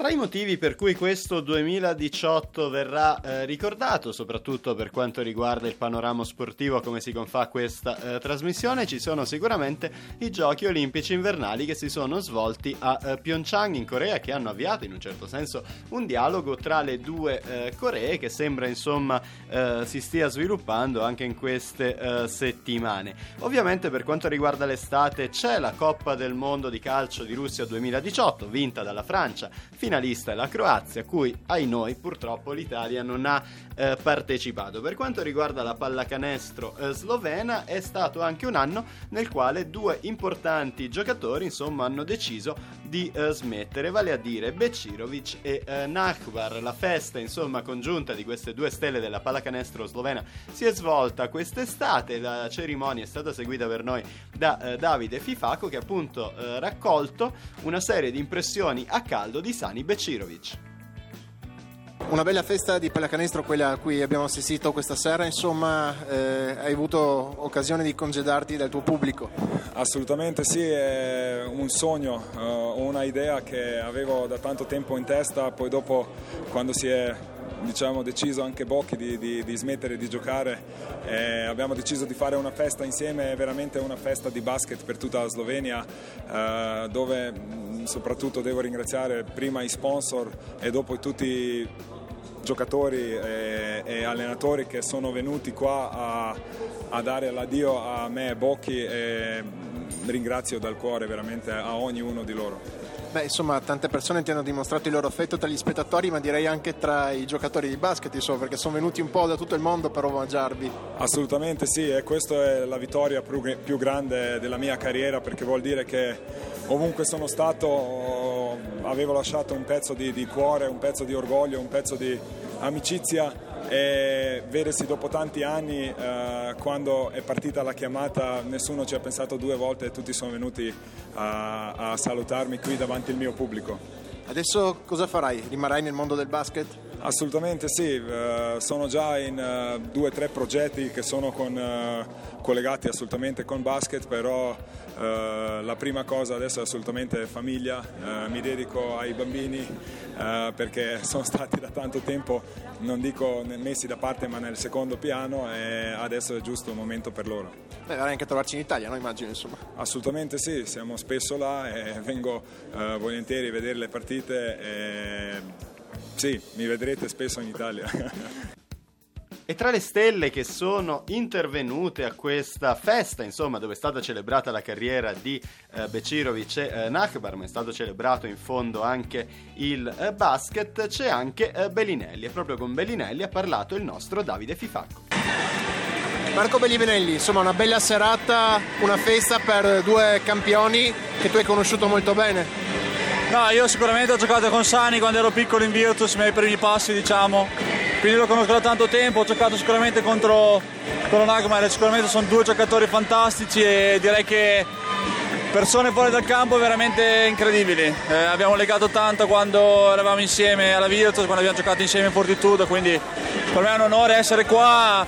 Tra i motivi per cui questo 2018 verrà eh, ricordato, soprattutto per quanto riguarda il panorama sportivo come si confà questa eh, trasmissione, ci sono sicuramente i giochi olimpici invernali che si sono svolti a eh, Pyeongchang in Corea che hanno avviato in un certo senso un dialogo tra le due eh, Coree che sembra insomma eh, si stia sviluppando anche in queste eh, settimane. Ovviamente per quanto riguarda l'estate c'è la Coppa del Mondo di calcio di Russia 2018 vinta dalla Francia finalista è la Croazia, cui ai noi purtroppo l'Italia non ha eh, partecipato. Per quanto riguarda la pallacanestro eh, slovena, è stato anche un anno nel quale due importanti giocatori insomma, hanno deciso di eh, smettere, vale a dire Becirovic e eh, Nachbar. La festa insomma, congiunta di queste due stelle della pallacanestro slovena si è svolta quest'estate. La cerimonia è stata seguita per noi da eh, Davide Fifaco che ha appunto eh, raccolto una serie di impressioni a caldo di Sani Becirovic. Una bella festa di pallacanestro quella a cui abbiamo assistito questa sera, insomma eh, hai avuto occasione di congedarti dal tuo pubblico? Assolutamente sì, è un sogno, uh, una idea che avevo da tanto tempo in testa, poi dopo quando si è diciamo, deciso anche Bocchi di, di, di smettere di giocare. Eh, abbiamo deciso di fare una festa insieme, veramente una festa di basket per tutta la Slovenia, eh, dove mm, soprattutto devo ringraziare prima i sponsor e dopo tutti giocatori e, e, allenatori che sono venuti qua a, a dare l'addio a me e Bocchi e ringrazio dal cuore veramente a ognuno di loro. Beh, insomma, tante persone ti hanno dimostrato il loro affetto tra gli spettatori, ma direi anche tra i giocatori di basket, insomma, perché sono venuti un po' da tutto il mondo per omaggiarvi. Assolutamente sì, e questa è la vittoria più grande della mia carriera, perché vuol dire che ovunque sono stato avevo lasciato un pezzo di, di cuore, un pezzo di orgoglio, un pezzo di amicizia e vedersi dopo tanti anni eh, quando è partita la chiamata nessuno ci ha pensato due volte e tutti sono venuti a, a salutarmi qui davanti al mio pubblico. Adesso cosa farai? Rimarrai nel mondo del basket? Assolutamente sì, uh, sono già in uh, due o tre progetti che sono con, uh, collegati assolutamente con basket, però la prima cosa adesso è assolutamente famiglia, mi dedico ai bambini perché sono stati da tanto tempo, non dico messi da parte ma nel secondo piano e adesso è giusto il momento per loro. Beh, vorrei anche trovarci in Italia, no? immagino insomma. Assolutamente sì, siamo spesso là e vengo volentieri a vedere le partite. E sì, mi vedrete spesso in Italia. E tra le stelle che sono intervenute a questa festa, insomma, dove è stata celebrata la carriera di eh, Becirovic e eh, Nachbar, ma è stato celebrato in fondo anche il eh, basket, c'è anche eh, Bellinelli. E proprio con Bellinelli ha parlato il nostro Davide Fifacco. Marco Bellinelli, insomma, una bella serata, una festa per due campioni che tu hai conosciuto molto bene. No, io sicuramente ho giocato con Sani quando ero piccolo in Virtus, nei miei primi passi diciamo, quindi lo conosco da tanto tempo, ho giocato sicuramente contro, contro sicuramente sono due giocatori fantastici e direi che persone fuori dal campo veramente incredibili. Eh, abbiamo legato tanto quando eravamo insieme alla Virtus, quando abbiamo giocato insieme in Fortitudo, quindi per me è un onore essere qua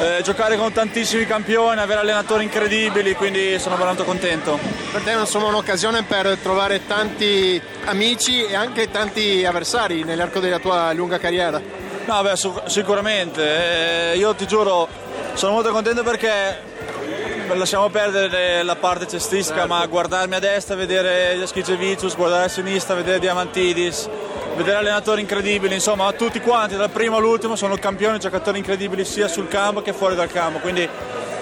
eh, giocare con tantissimi campioni, avere allenatori incredibili, quindi sono veramente contento. Per te è insomma un'occasione per trovare tanti amici e anche tanti avversari nell'arco della tua lunga carriera? No, beh, sicuramente. Eh, io ti giuro, sono molto contento perché lasciamo perdere la parte cestistica, certo. ma guardarmi a destra, vedere Jaskicevicius, guardare a sinistra, vedere Diamantidis, vedere allenatori incredibili, insomma tutti quanti, dal primo all'ultimo, sono campioni, giocatori incredibili sia sul campo che fuori dal campo, quindi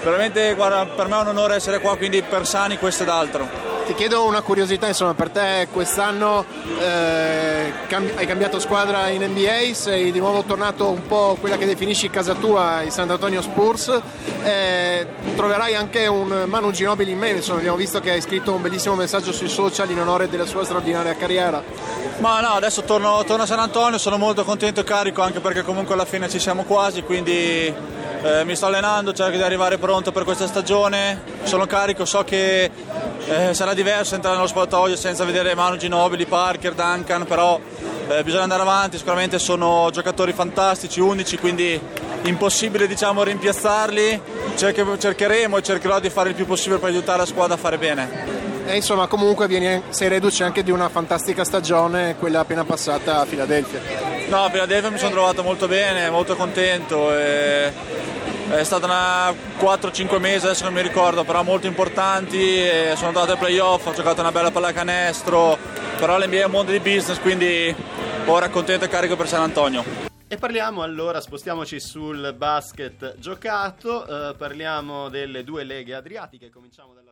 veramente guarda, per me è un onore essere qua, quindi per Sani questo ed altro. Ti chiedo una curiosità, insomma, per te quest'anno eh, cambi- hai cambiato squadra in NBA, sei di nuovo tornato un po' quella che definisci casa tua, i San Antonio Spurs, eh, troverai anche un Manu Ginobili in me, insomma, abbiamo visto che hai scritto un bellissimo messaggio sui social in onore della sua straordinaria carriera. Ma no, adesso torno, torno a San Antonio, sono molto contento e carico anche perché comunque alla fine ci siamo quasi, quindi eh, mi sto allenando, cerco di arrivare pronto per questa stagione, sono carico, so che eh, sarà diverso entrare nello spogliatoio senza vedere Manu Ginobili, Parker, Duncan, però eh, bisogna andare avanti, sicuramente sono giocatori fantastici, unici, quindi impossibile diciamo rimpiazzarli, Cerche, cercheremo e cercherò di fare il più possibile per aiutare la squadra a fare bene. E insomma, comunque vieni, sei reduce anche di una fantastica stagione, quella appena passata a Filadelfia. No, a Filadelfia mi sono trovato molto bene, molto contento. E è stata una 4-5 mesi, adesso non mi ricordo, però molto importanti. sono andato ai playoff, ho giocato una bella pallacanestro, però l'NBA è un mondo di business, quindi ora contento e carico per San Antonio. E parliamo allora, spostiamoci sul basket giocato, eh, parliamo delle due leghe adriatiche, cominciamo dalla